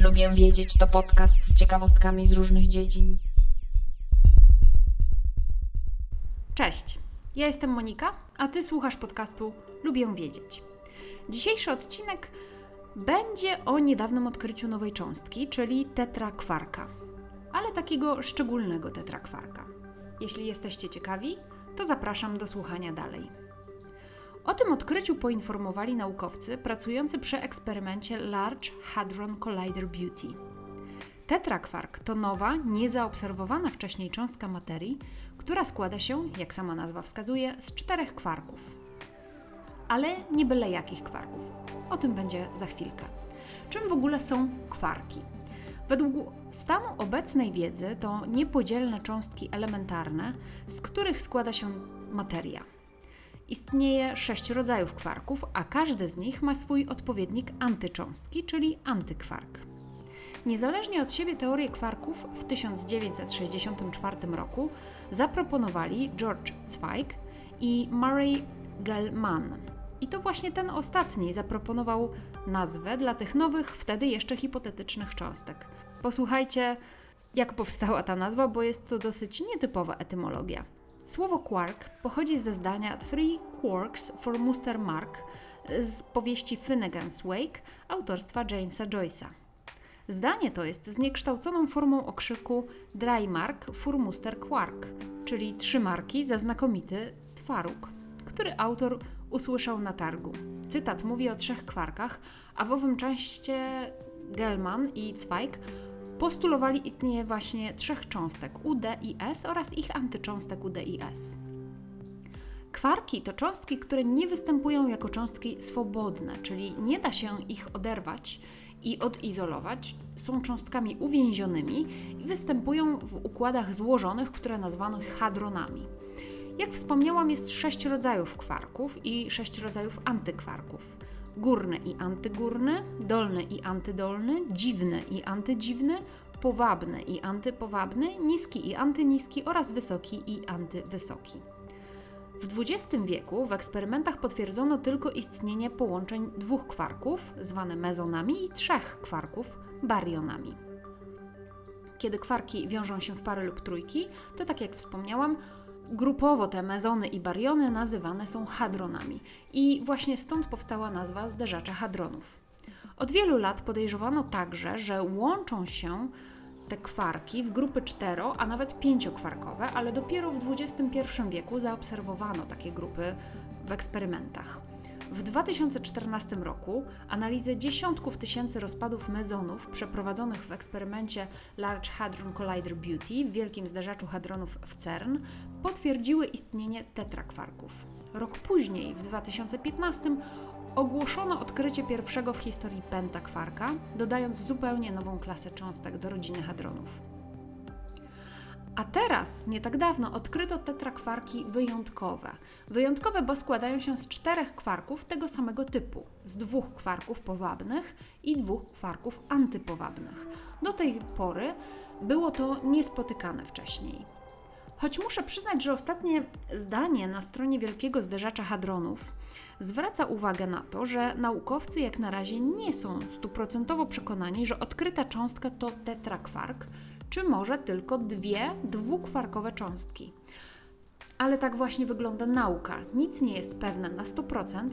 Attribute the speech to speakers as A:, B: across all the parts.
A: Lubię wiedzieć to podcast z ciekawostkami z różnych dziedzin.
B: Cześć, ja jestem Monika, a ty słuchasz podcastu Lubię wiedzieć. Dzisiejszy odcinek będzie o niedawnym odkryciu nowej cząstki, czyli tetrakwarka, ale takiego szczególnego tetrakwarka. Jeśli jesteście ciekawi, to zapraszam do słuchania dalej. O tym odkryciu poinformowali naukowcy pracujący przy eksperymencie Large Hadron Collider Beauty. Tetrakwark to nowa, niezaobserwowana wcześniej cząstka materii, która składa się, jak sama nazwa wskazuje, z czterech kwarków. Ale nie byle jakich kwarków. O tym będzie za chwilkę. Czym w ogóle są kwarki? Według stanu obecnej wiedzy to niepodzielne cząstki elementarne, z których składa się materia. Istnieje sześć rodzajów kwarków, a każdy z nich ma swój odpowiednik antycząstki, czyli antykwark. Niezależnie od siebie teorię kwarków w 1964 roku zaproponowali George Zweig i Murray Gell-Mann. I to właśnie ten ostatni zaproponował nazwę dla tych nowych, wtedy jeszcze hipotetycznych cząstek. Posłuchajcie, jak powstała ta nazwa, bo jest to dosyć nietypowa etymologia. Słowo quark pochodzi ze zdania Three Quarks for Muster Mark z powieści Finnegan's Wake autorstwa Jamesa Joyce'a. Zdanie to jest zniekształconą formą okrzyku Dry Mark for Muster Quark, czyli trzy marki za znakomity twaróg, który autor usłyszał na targu. Cytat mówi o trzech kwarkach, a w owym częście Gelman i Zweig postulowali istnienie właśnie trzech cząstek UD i S oraz ich antycząstek UD i S. Kwarki to cząstki, które nie występują jako cząstki swobodne, czyli nie da się ich oderwać i odizolować, są cząstkami uwięzionymi i występują w układach złożonych, które nazwano hadronami. Jak wspomniałam, jest sześć rodzajów kwarków i sześć rodzajów antykwarków. Górny i antygórny, dolny i antydolny, dziwny i antydziwny, powabny i antypowabny, niski i antyniski oraz wysoki i antywysoki. W XX wieku w eksperymentach potwierdzono tylko istnienie połączeń dwóch kwarków, zwane mezonami, i trzech kwarków, barionami. Kiedy kwarki wiążą się w pary lub trójki, to tak jak wspomniałam, grupowo te mezony i bariony nazywane są hadronami. I właśnie stąd powstała nazwa zderzacza hadronów. Od wielu lat podejrzewano także, że łączą się te kwarki w grupy cztero, a nawet pięciokwarkowe, ale dopiero w XXI wieku zaobserwowano takie grupy w eksperymentach. W 2014 roku analizę dziesiątków tysięcy rozpadów mezonów przeprowadzonych w eksperymencie Large Hadron Collider Beauty w wielkim zderzaczu hadronów w CERN potwierdziły istnienie tetrakwarków. Rok później, w 2015, ogłoszono odkrycie pierwszego w historii pentakwarka, dodając zupełnie nową klasę cząstek do rodziny hadronów. A teraz, nie tak dawno, odkryto tetrakwarki wyjątkowe. Wyjątkowe, bo składają się z czterech kwarków tego samego typu, z dwóch kwarków powabnych i dwóch kwarków antypowabnych. Do tej pory było to niespotykane wcześniej. Choć muszę przyznać, że ostatnie zdanie na stronie Wielkiego Zderzacza Hadronów zwraca uwagę na to, że naukowcy jak na razie nie są stuprocentowo przekonani, że odkryta cząstka to tetrakwark, czy może tylko dwie dwukwarkowe cząstki. Ale tak właśnie wygląda nauka. Nic nie jest pewne na 100%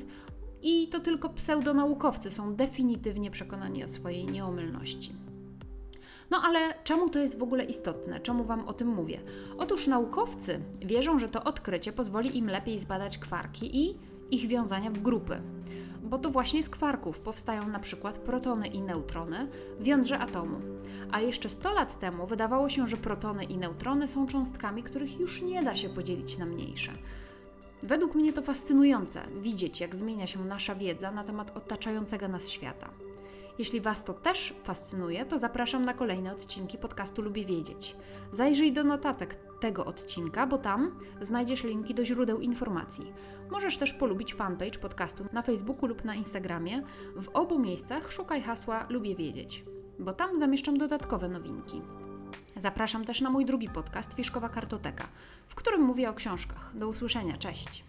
B: i to tylko pseudonaukowcy są definitywnie przekonani o swojej nieomylności. No ale czemu to jest w ogóle istotne? Czemu Wam o tym mówię? Otóż naukowcy wierzą, że to odkrycie pozwoli im lepiej zbadać kwarki i ich wiązania w grupy. Bo to właśnie z kwarków powstają na przykład protony i neutrony w jądrze atomu. A jeszcze 100 lat temu wydawało się, że protony i neutrony są cząstkami, których już nie da się podzielić na mniejsze. Według mnie to fascynujące widzieć, jak zmienia się nasza wiedza na temat otaczającego nas świata. Jeśli Was to też fascynuje, to zapraszam na kolejne odcinki podcastu Lubię Wiedzieć. Zajrzyj do notatek tego odcinka, bo tam znajdziesz linki do źródeł informacji. Możesz też polubić fanpage podcastu na Facebooku lub na Instagramie. W obu miejscach szukaj hasła Lubię Wiedzieć, bo tam zamieszczam dodatkowe nowinki. Zapraszam też na mój drugi podcast Fiszkowa Kartoteka, w którym mówię o książkach. Do usłyszenia, cześć!